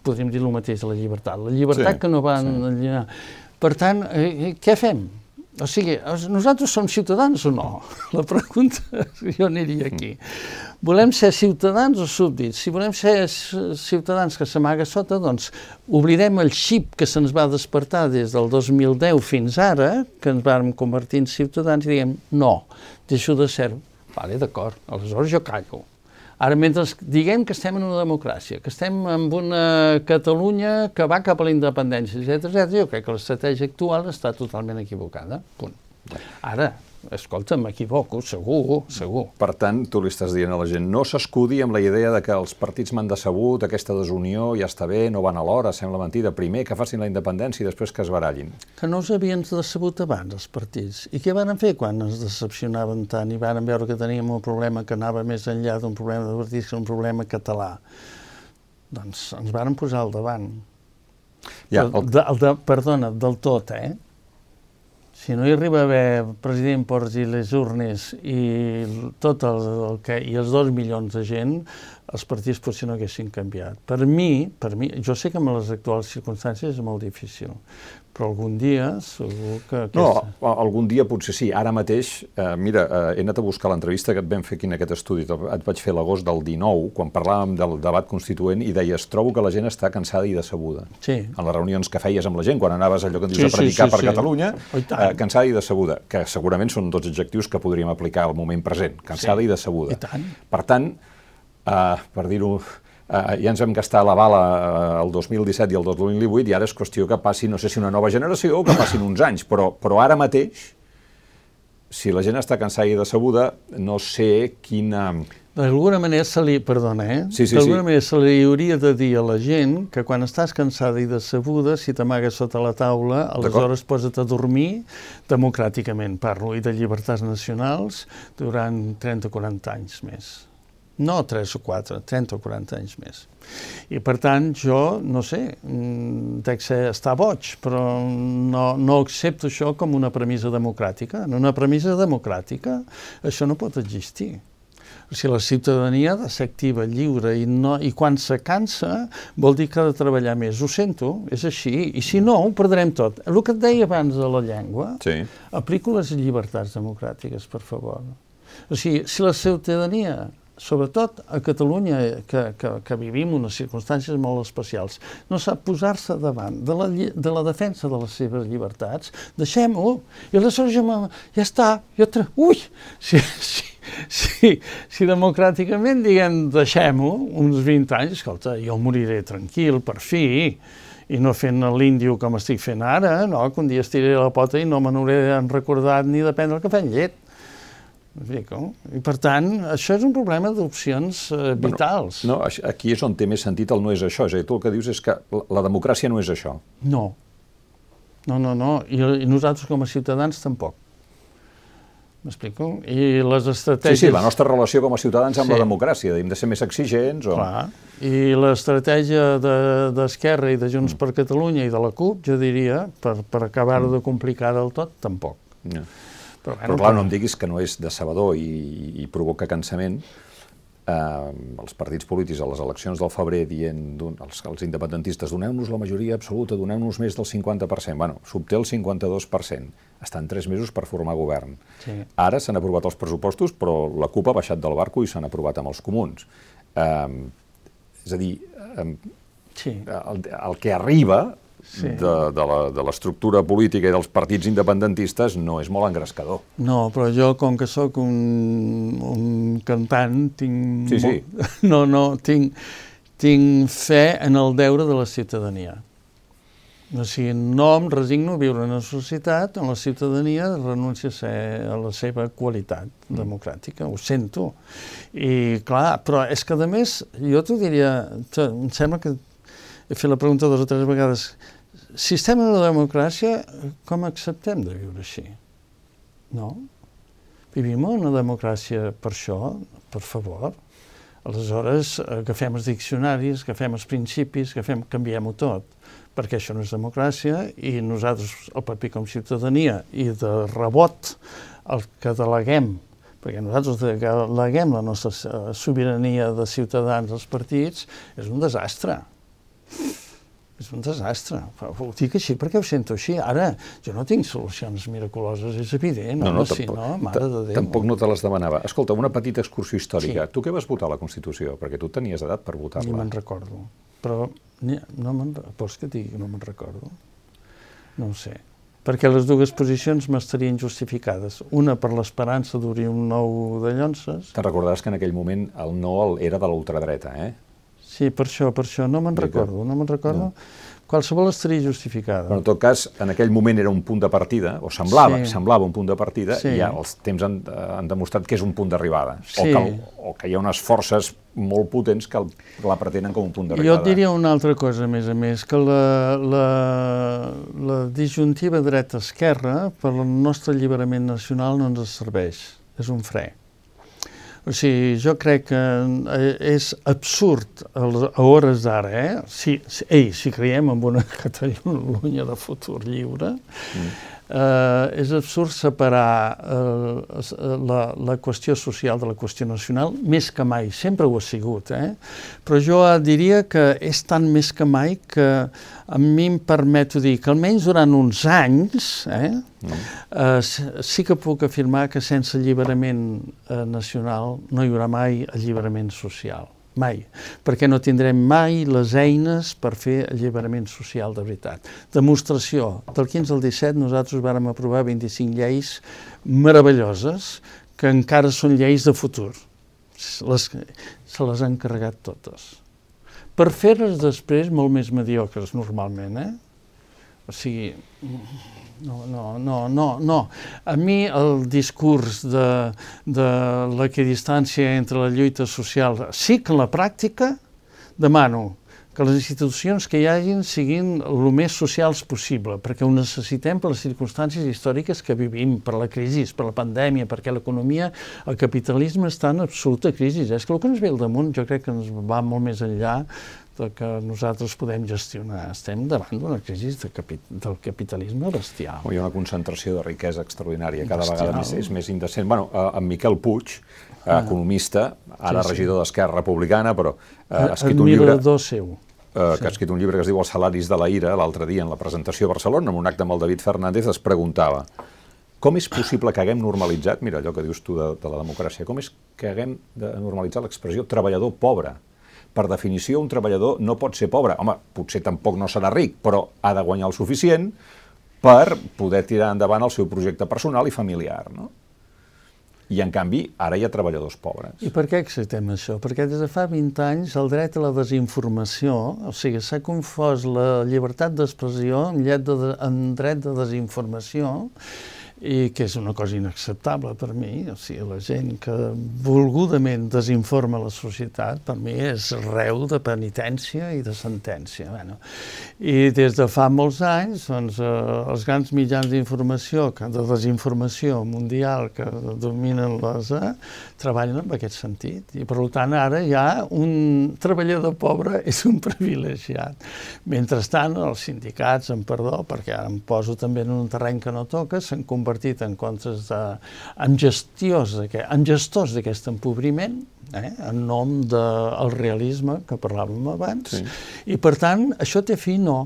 Podríem dir el mateix de la llibertat. La llibertat sí, que no va... Sí. Per tant, eh, eh, què fem? O sigui, nosaltres som ciutadans o no? La pregunta jo aniria aquí. Volem ser ciutadans o súbdits? Si volem ser ciutadans que s'amaga sota, doncs oblidem el xip que se'ns va despertar des del 2010 fins ara, que ens vam convertir en ciutadans, i diguem, no, deixo de ser-ho. Vale, d'acord, aleshores jo callo. Ara, mentre diguem que estem en una democràcia, que estem en una Catalunya que va cap a la independència, etc, etc, jo crec que l'estratègia actual està totalment equivocada. Punt. Ara, escolta, m'equivoco, segur, segur. Per tant, tu li estàs dient a la gent, no s'escudi amb la idea de que els partits m'han decebut, aquesta desunió ja està bé, no van a l'hora, sembla mentida, primer que facin la independència i després que es barallin. Que no us havien decebut abans, els partits. I què van fer quan ens decepcionaven tant i van veure que teníem un problema que anava més enllà d'un problema de partits que un problema català? Doncs ens van posar al davant. Ja, el... De, el de, perdona, del tot, eh? Si no hi arriba a haver president Ports i les urnes i tot el, el que, i els dos milions de gent, els partits potser no haguessin canviat. Per mi, per mi, jo sé que amb les actuals circumstàncies és molt difícil, però algun dia segur que... Aquesta... No, algun dia potser sí. Ara mateix, eh, mira, eh, he anat a buscar l'entrevista que et vam fer aquí en aquest estudi, et vaig fer l'agost del 19, quan parlàvem del debat constituent i deies, trobo que la gent està cansada i decebuda. Sí. En les reunions que feies amb la gent, quan anaves allò que dius sí, a predicar sí, sí, per sí. Catalunya, oh, eh, cansada i decebuda, que segurament són dos adjectius que podríem aplicar al moment present, cansada sí. i decebuda. I tant. Per tant, eh, per dir-ho Uh, ja ens vam gastar la bala uh, el 2017 i el 2018 i ara és qüestió que passi, no sé si una nova generació o que passin uns anys, però, però ara mateix, si la gent està cansada i decebuda, no sé quina... D'alguna manera se li, perdona, eh? Sí, sí, D'alguna sí. manera se li hauria de dir a la gent que quan estàs cansada i decebuda, si t'amagues sota la taula, aleshores posa't a dormir democràticament, parlo, i de llibertats nacionals durant 30 o 40 anys més no 3 o 4, 30 o 40 anys més. I per tant, jo, no sé, mm, dec ser estar boig, però no, no accepto això com una premissa democràtica. En una premissa democràtica això no pot existir. O sigui, la ciutadania ha de ser activa, lliure, i, no, i quan se cansa vol dir que ha de treballar més. Ho sento, és així, i si no, ho perdrem tot. El que et deia abans de la llengua, sí. aplico les llibertats democràtiques, per favor. O sigui, si la ciutadania sobretot a Catalunya, que, que, que vivim unes circumstàncies molt especials, no sap posar-se davant de la, de la defensa de les seves llibertats, deixem-ho. I aleshores ja, ja està, jo tra... ui, si, si, si, si democràticament diguem deixem-ho, uns 20 anys, escolta, jo moriré tranquil, per fi, i no fent l'índio com estic fent ara, no, que un dia estiré la pota i no me n'hauré recordat ni de prendre el cafè amb llet. I per tant, això és un problema d'opcions eh, vitals. Bueno, no, aquí és on té més sentit el no és això. És a dir, tu el que dius és que la democràcia no és això. No. No, no, no. I, i nosaltres com a ciutadans tampoc. M'explico? I les estratègies... Sí, sí, la nostra relació com a ciutadans amb sí. la democràcia, hem de ser més exigents o... Clar. I l'estratègia d'Esquerra de, i de Junts mm. per Catalunya i de la CUP, jo diria, per, per acabar-ho mm. de complicar del tot, tampoc. Yeah. Però, bueno, però clar, no em diguis que no és decebedor i, i provoca cansament eh, els partits polítics a les eleccions del febrer dient els, els independentistes doneu-nos la majoria absoluta, doneu-nos més del 50%. Bueno, s'obté el 52%. Estan tres mesos per formar govern. Sí. Ara s'han aprovat els pressupostos, però la CUP ha baixat del barco i s'han aprovat amb els comuns. Eh, és a dir, eh, sí. el, el que arriba sí. de l'estructura política i dels partits independentistes no és molt engrescador. No, però jo, com que sóc un, un cantant, tinc... Sí, sí. Molt... *laughs* No, no, tinc, tinc fe en el deure de la ciutadania. O sigui, no em resigno a viure en una societat on la ciutadania renuncia a, ser, a la seva qualitat mm. democràtica, ho sento. I clar, però és que a més, jo t'ho diria, em sembla que he fet la pregunta dues o tres vegades, si estem en una democràcia, com acceptem de viure així? No? Vivim una democràcia per això, per favor. Aleshores, agafem els diccionaris, agafem els principis, agafem, canviem-ho tot, perquè això no és democràcia i nosaltres, el paper com ciutadania, i de rebot el que deleguem, perquè nosaltres deleguem la nostra sobirania de ciutadans als partits, és un desastre. És un desastre. Ho dic així perquè ho sento així. Ara, jo no tinc solucions miraculoses, és evident. No, no, si no, mare de Déu. Tampoc no te les demanava. Escolta, una petita excursió històrica. Sí. Tu què vas votar a la Constitució? Perquè tu tenies edat per votar-la. Ni me'n recordo. Però no me'n... Vols que digui que no me'n recordo? No ho sé. Perquè les dues posicions m'estarien justificades. Una per l'esperança d'obrir un nou de llonces. Te'n recordaràs que en aquell moment el no era de l'ultradreta, eh? Sí, per això, per això. No me'n recordo, no me'n recordo. No. Qualsevol estaria justificada. Però en tot cas, en aquell moment era un punt de partida, o semblava, sí. semblava un punt de partida, sí. i ja els temps han, han demostrat que és un punt d'arribada. Sí. O, que el, o que hi ha unes forces molt potents que la pretenen com un punt d'arribada. Jo et diria una altra cosa, a més a més, que la, la, la disjuntiva dreta-esquerra per al nostre alliberament nacional no ens serveix. És un fre. O sigui, jo crec que eh, és absurd a hores d'ara, eh? Si, si, ei, si creiem en una *laughs* Catalunya de futur lliure, mm. Eh, és absurd separar eh, la, la qüestió social de la qüestió nacional, més que mai, sempre ho ha sigut, eh? però jo diria que és tant més que mai que a mi em permeto dir que almenys durant uns anys eh, mm. eh, sí que puc afirmar que sense alliberament eh, nacional no hi haurà mai alliberament social mai, perquè no tindrem mai les eines per fer alliberament social de veritat. Demostració, del 15 al 17 nosaltres vàrem aprovar 25 lleis meravelloses que encara són lleis de futur. Les, se les han carregat totes. Per fer-les després molt més mediocres, normalment, eh? O sigui, no, no, no, no, no. A mi el discurs de, de l'equidistància entre la lluita social, sí que la pràctica demano que les institucions que hi hagin siguin el més socials possible, perquè ho necessitem per les circumstàncies històriques que vivim, per la crisi, per la pandèmia, perquè l'economia, el capitalisme està en absoluta crisi. És que el que ens ve al damunt jo crec que ens va molt més enllà de que nosaltres podem gestionar. Estem davant d'una crisi de capi del capitalisme bestial. Hi ha una concentració de riquesa extraordinària, cada bestial. vegada més, és més indecent. Bueno, eh, en Miquel Puig, eh, ah. economista, ara sí, sí. regidor d'Esquerra Republicana, però eh, ha escrit un llibre... seu. Eh, que ha escrit un llibre que es diu Els salaris de la ira, l'altre dia en la presentació a Barcelona, en un acte amb el David Fernández, es preguntava com és possible que haguem normalitzat, mira allò que dius tu de, de la democràcia, com és que haguem de normalitzar l'expressió treballador pobre? Per definició, un treballador no pot ser pobre. Home, potser tampoc no serà ric, però ha de guanyar el suficient per poder tirar endavant el seu projecte personal i familiar, no? I, en canvi, ara hi ha treballadors pobres. I per què acceptem això? Perquè des de fa 20 anys el dret a la desinformació, o sigui, s'ha confós la llibertat d'expressió en, de, en dret de desinformació, i que és una cosa inacceptable per mi. O sigui, la gent que volgudament desinforma la societat, per mi és reu de penitència i de sentència. Bueno, I des de fa molts anys, doncs, eh, els grans mitjans d'informació, de desinformació mundial que dominen les, eh, treballen en aquest sentit. I, per tant, ara ja un treballador pobre *laughs* és un privilegiat. Mentrestant, els sindicats, en perdó, perquè ara em poso també en un terreny que no toca, s'han convertit en comptes de... en gestiors, en gestors d'aquest empobriment, eh, en nom del realisme que parlàvem abans, sí. i per tant, això té fi no.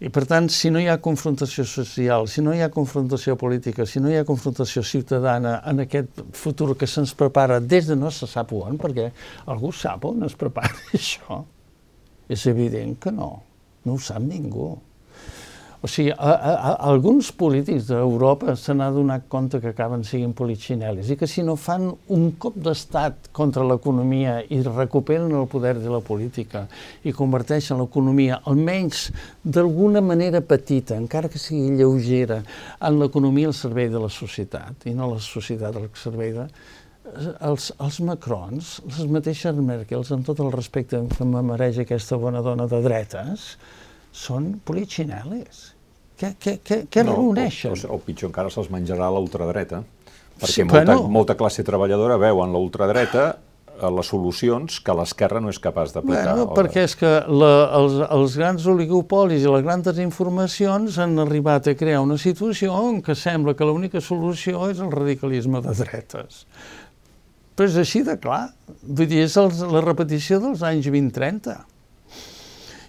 I per tant, si no hi ha confrontació social, si no hi ha confrontació política, si no hi ha confrontació ciutadana en aquest futur que se'ns prepara des de no se sap on, perquè algú sap on es prepara *laughs* això, és evident que no, no ho sap ningú. O sigui, a, a, a, alguns polítics d'Europa se n'ha donat compte que acaben siguin politxinelis i que si no fan un cop d'estat contra l'economia i recuperen el poder de la política i converteixen l'economia, almenys d'alguna manera petita, encara que sigui lleugera, en l'economia al servei de la societat i no la societat al servei de, els, els Macrons, les mateixes Merkels, amb tot el respecte que me mereix aquesta bona dona de dretes, són politxineles. Què, què, què, què no, reuneixen? O, o, o pitjor encara se'ls menjarà l'ultradreta, perquè sí, molta, bueno. molta classe treballadora veu en l'ultradreta eh, les solucions que l'esquerra no és capaç d'aplicar. Bueno, perquè és que la, els, els grans oligopolis i les grans informacions han arribat a crear una situació en què sembla que l'única solució és el radicalisme de dretes. Però és així de clar. Vull dir, és els, la repetició dels anys 20-30.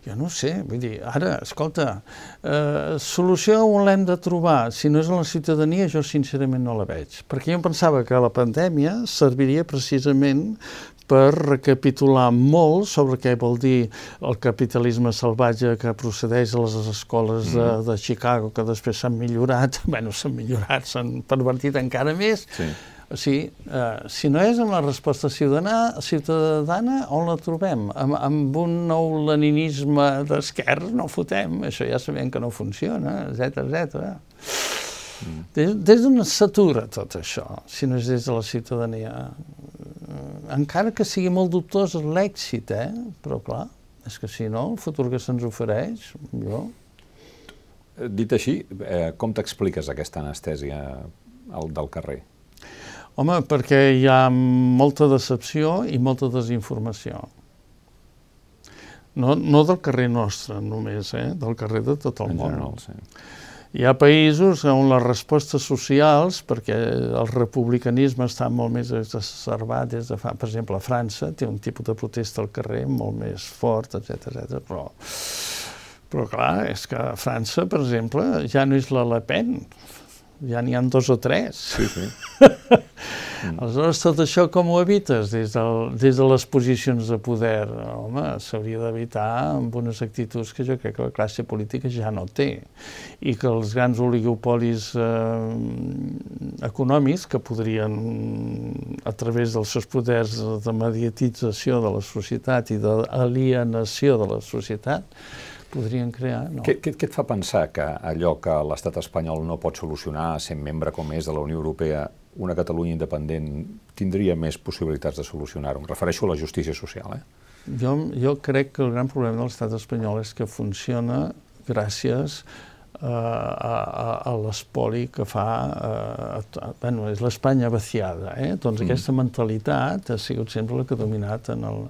Jo no sé, vull dir, ara, escolta, eh, solució on l'hem de trobar? Si no és la ciutadania, jo sincerament no la veig. Perquè jo pensava que la pandèmia serviria precisament per recapitular molt sobre què vol dir el capitalisme salvatge que procedeix a les escoles de, mm. de Chicago, que després s'han millorat, *laughs* bueno, s'han millorat, s'han pervertit encara més, sí o sigui, eh, si no és en la resposta ciutadana, ciutadana on la trobem? Amb, amb un nou leninisme d'esquerra no fotem, això ja sabem que no funciona, etc etc. Mm. Des, des d'on s'atura tot això, si no és des de la ciutadania? Eh, encara que sigui molt dubtós l'èxit, eh? però clar, és que si no, el futur que se'ns ofereix, jo... Dit així, eh, com t'expliques aquesta anestèsia del carrer? Home, perquè hi ha molta decepció i molta desinformació. No, no del carrer nostre només, eh? del carrer de tot el en món. General, sí. Hi ha països on les respostes socials, perquè el republicanisme està molt més exacerbat des de fa, per exemple, a França, té un tipus de protesta al carrer molt més fort, etc etc. però, però clar, és que a França, per exemple, ja no és la Le Pen, ja n'hi han dos o tres. Sí, sí. Mm. *laughs* Aleshores, tot això com ho evites des, del, des de les posicions de poder? Home, s'hauria d'evitar amb unes actituds que jo crec que la classe política ja no té i que els grans oligopolis eh, econòmics que podrien, a través dels seus poders de mediatització de la societat i d'alienació de la societat, podrien crear. No? Què, què, què et fa pensar que allò que l'estat espanyol no pot solucionar sent membre com és de la Unió Europea, una Catalunya independent tindria més possibilitats de solucionar-ho? Em refereixo a la justícia social. Eh? Jo, jo crec que el gran problema de l'estat espanyol és que funciona gràcies uh, a, a, a l'espoli que fa, uh, bueno, és l'Espanya vaciada, eh? doncs mm. aquesta mentalitat ha sigut sempre la que ha dominat en el,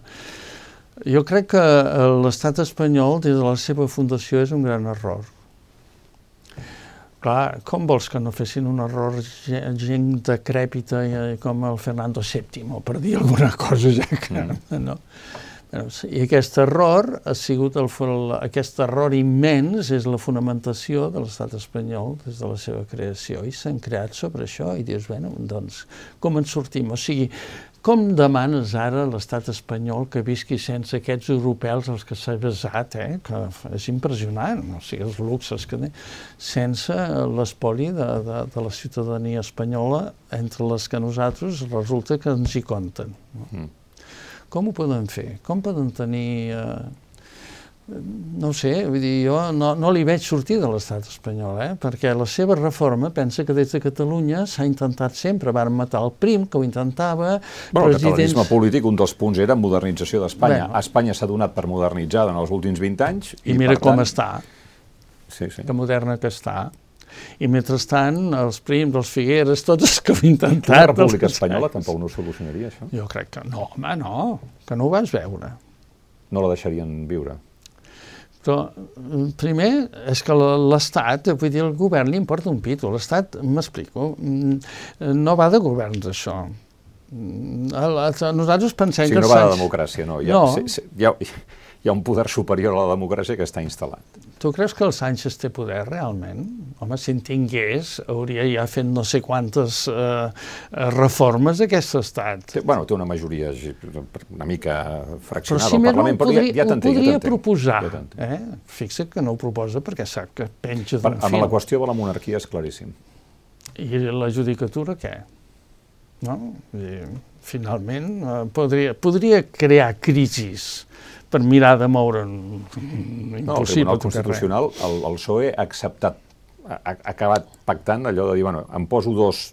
jo crec que eh, l'estat espanyol, des de la seva fundació, és un gran error. Clar, com vols que no fessin un error gent decrèpita eh, com el Fernando VII, per dir alguna cosa ja que... Mm. No? I aquest error ha sigut el, aquest error immens és la fonamentació de l'estat espanyol des de la seva creació i s'han creat sobre això i dius, bueno, doncs, com en sortim? O sigui, com demanes ara l'estat espanyol que visqui sense aquests europeus als que s'ha basat, eh? que és impressionant, o sigui, els luxes que té, sense l'espoli de, de, de la ciutadania espanyola entre les que nosaltres resulta que ens hi compten. Mm. Com ho poden fer? Com poden tenir... Eh, no sé, vull dir, jo no, no li veig sortir de l'estat espanyol, eh? perquè la seva reforma pensa que des de Catalunya s'ha intentat sempre, van matar el prim, que ho intentava... Bueno, presidents... el catalanisme polític, un dels punts era modernització d'Espanya. Bueno. Espanya s'ha donat per modernitzada en els últims 20 anys. I, I mira com tant... està, sí, sí. que moderna que està. I mentrestant, els prims, els Figueres, tots els que ho intentat... La República Espanyola tampoc no solucionaria això? Jo crec que no, home, no, que no ho vas veure. No la deixarien viure? Però, mm, primer, és que l'Estat, vull dir, el govern li importa un pito. L'Estat, m'explico, mm, no va de governs, això. Mm, nosaltres pensem sí, que... Sí, no va de democràcia, no. Ha, no. Sí, sí, ha, hi ha un poder superior a la democràcia que està instal·lat. Tu creus que el Sánchez té poder realment? Home, si en tingués, hauria ja fet no sé quantes eh, eh reformes d'aquest estat. Té, bueno, té una majoria una mica fraccionada si al Parlament, però podria, ja, ja t'entenc. Ho podria ja proposar. Ja eh? Fixa't que no ho proposa perquè sap que penja d'un fil. Amb la qüestió de la monarquia és claríssim. I la judicatura què? No? I, finalment, eh, podria, podria crear crisis per mirar de moure impossible. No, el Tribunal Constitucional, el, el PSOE ha acceptat, ha, ha acabat pactant allò de dir, bueno, em poso dos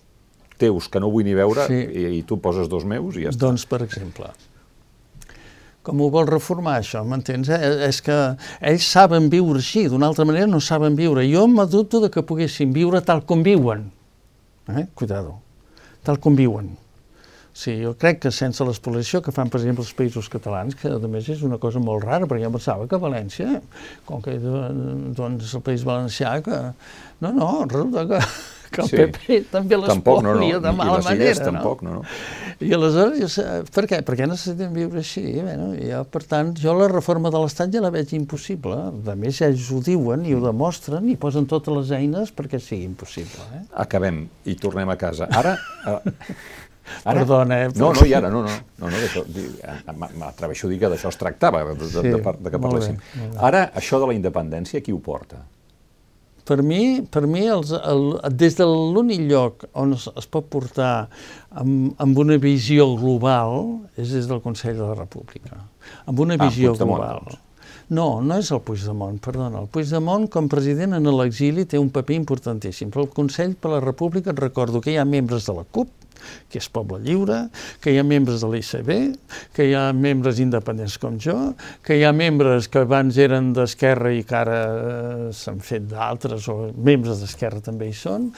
teus que no vull ni veure sí. i, i tu poses dos meus i ja està. Doncs, per exemple, com ho vol reformar això, m'entens? Eh? És que ells saben viure així, d'una altra manera no saben viure. Jo m'adopto de que poguessin viure tal com viuen. Eh? Cuidado. Tal com viuen. Sí, jo crec que sense l'exploració que fan, per exemple, els països catalans, que a més és una cosa molt rara, perquè jo pensava que València, com que doncs, el País Valencià, que... No, no, resulta que, que el sí. PP també l'exploria no, no. de mala I manera. no? tampoc, no, no. I aleshores, per què? Perquè necessitem viure així. Bueno, jo, per tant, jo la reforma de l'Estat ja la veig impossible. A més, ells ho diuen i ho demostren i posen totes les eines perquè sigui impossible. Eh? Acabem i tornem a casa. Ara... Ara, Perdona, eh? No, no, i ara, no, no, no, no m'atreveixo a dir que d'això es tractava, de, de, de, de que parléssim. Bé, ara, això de la independència, qui ho porta? Per mi, per mi els, el, des de l'únic lloc on es, es pot portar amb, amb una visió global és des del Consell de la República. Amb una ah, visió global. Doncs. No, no és el Puigdemont, perdona. El Puigdemont, com president en l'exili, té un paper importantíssim, però el Consell per la República, et recordo que hi ha membres de la CUP, que és Poble Lliure, que hi ha membres de l'ICB, que hi ha membres independents com jo, que hi ha membres que abans eren d'Esquerra i que ara eh, s'han fet d'altres, o membres d'Esquerra també hi són.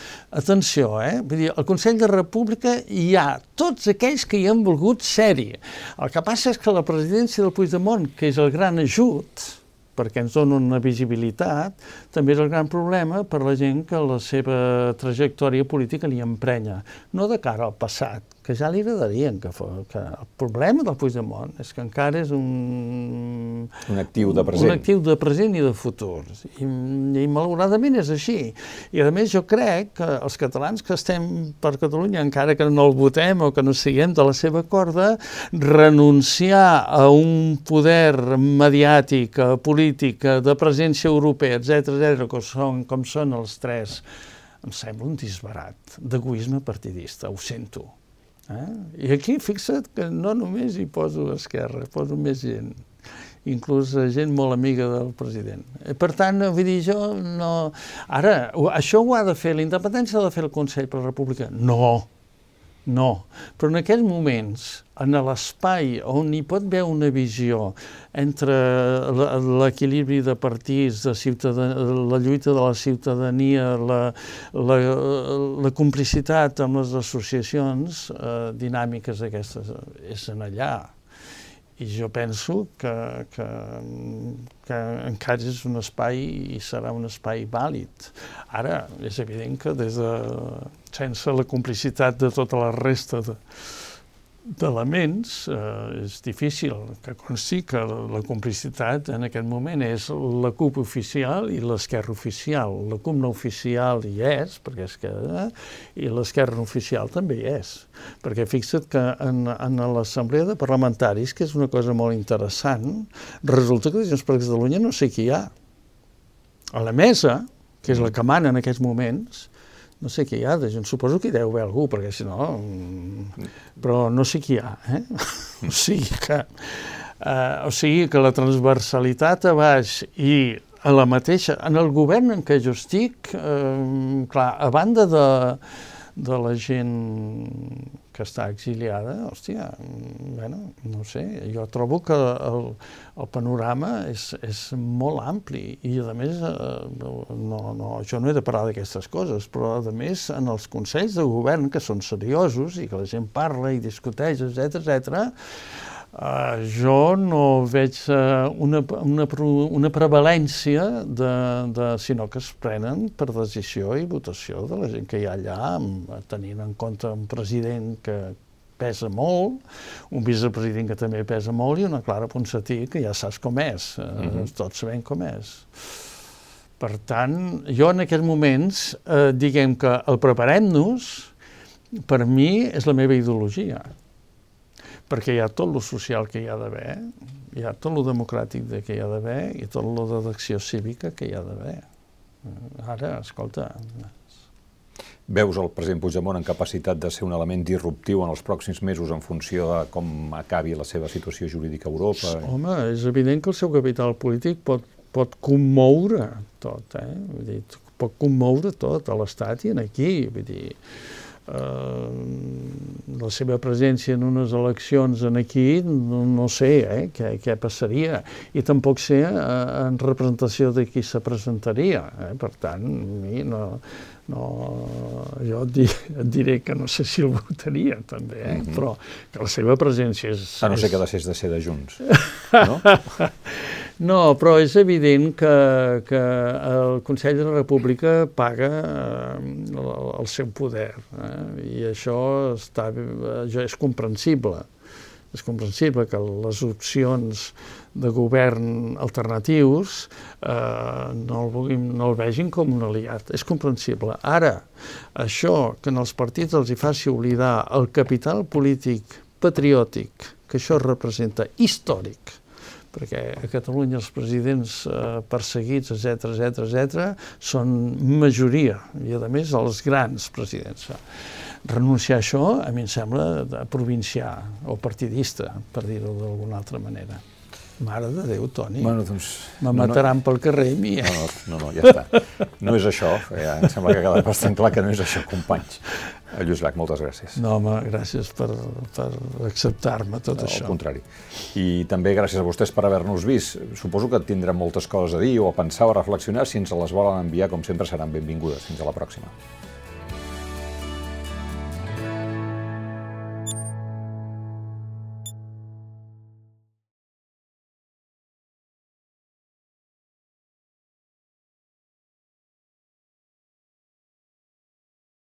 Atenció, eh? Vull dir, al Consell de República hi ha tots aquells que hi han volgut ser-hi. El que passa és que la presidència del Puigdemont, que és el gran ajut, perquè ens donen una visibilitat, també és el gran problema per la gent que la seva trajectòria política li emprenya, no de cara al passat, que ja li agradarien que fos. Que el problema del Puigdemont és que encara és un... Un actiu de present. Un actiu de present i de futur. I, i malauradament és així. I a més jo crec que els catalans que estem per Catalunya, encara que no el votem o que no siguem de la seva corda, renunciar a un poder mediàtic, polític, de presència europea, etc etc, com són, com són els tres, em sembla un disbarat d'egoisme partidista, ho sento Eh? I aquí fixa't que no només hi poso Esquerra, poso més gent, inclús gent molt amiga del president. Eh, per tant, vull dir, jo no... Ara, això ho ha de fer, la independència ha de fer el Consell per la República? No, no. Però en aquells moments, en l'espai on hi pot haver una visió entre l'equilibri de partits, de la lluita de la ciutadania, la, la, la complicitat amb les associacions eh, dinàmiques aquestes, és en allà. I jo penso que, que, que encara és un espai i serà un espai vàlid. Ara, és evident que des de, sense la complicitat de tota la resta de, eh, és difícil que consti que la complicitat en aquest moment és la CUP oficial i l'esquerra oficial. La CUP no oficial hi és, perquè és que, eh, i l'esquerra no oficial també hi és. Perquè fixa't que en, en l'assemblea de parlamentaris, que és una cosa molt interessant, resulta que Junts per Catalunya no sé qui hi ha. A la mesa, que és la que mana en aquests moments, no sé qui hi ha, jo suposo que hi deu haver algú, perquè si no... Mm, però no sé qui hi ha, eh? *laughs* o sigui que... Uh, o sigui que la transversalitat a baix i a la mateixa... En el govern en què jo estic, uh, clar, a banda de, de la gent que està exiliada, hòstia, bueno, no sé, jo trobo que el, el panorama és, és molt ampli i, a més, eh, no, no, jo no he de parlar d'aquestes coses, però, a més, en els consells de govern, que són seriosos i que la gent parla i discuteix, etc etc, Uh, jo no veig uh, una, una, una prevalència, de, de, sinó que es prenen per decisió i votació de la gent que hi ha allà, tenint en compte un president que pesa molt, un vicepresident que també pesa molt i una Clara Ponsatí que ja saps com és, uh, uh -huh. tots sabem com és. Per tant, jo en aquests moments, eh, diguem que el preparem-nos, per mi és la meva ideologia perquè hi ha tot lo social que hi ha d'haver, hi ha tot lo democràtic que hi ha d'haver i tot lo de d'acció cívica que hi ha d'haver. Ara, escolta... Veus el president Puigdemont en capacitat de ser un element disruptiu en els pròxims mesos en funció de com acabi la seva situació jurídica a Europa? Home, és evident que el seu capital polític pot, pot commoure tot, eh? Vull dir, pot commoure tot a l'Estat i en aquí, vull dir, la seva presència en unes eleccions en aquí, no, no sé eh, què, què passaria, i tampoc sé eh, en representació de qui se presentaria. Eh? Per tant, a mi no, no, jo et, di, et diré que no sé si el votaria, també, eh? mm -hmm. però que la seva presència és... A no ser que deixés de ser de Junts, *laughs* no? No, però és evident que, que el Consell de la República paga eh, el, seu poder eh? i això està, això és comprensible. És comprensible que les opcions de govern alternatius eh, no, el vulguin, no el vegin com un aliat. És comprensible. Ara, això que en els partits els hi faci oblidar el capital polític patriòtic que això representa històric, perquè a Catalunya els presidents eh, perseguits, etc etc etc, són majoria, i a més els grans presidents. Renunciar a això a mi em sembla provincià o partidista, per dir-ho d'alguna altra manera. Mare de Déu, Toni. Bueno, doncs... Me mataran no, no, pel carrer i mi. No, no, no, no, ja està. No és això. Ja, em sembla que ha quedat bastant clar que no és això, companys. Lluís Llach, moltes gràcies. No, home, gràcies per, per acceptar-me tot no, això. Al contrari. I també gràcies a vostès per haver-nos vist. Suposo que tindrem moltes coses a dir o a pensar o a reflexionar. Si ens les volen enviar, com sempre, seran benvingudes. Fins a la pròxima.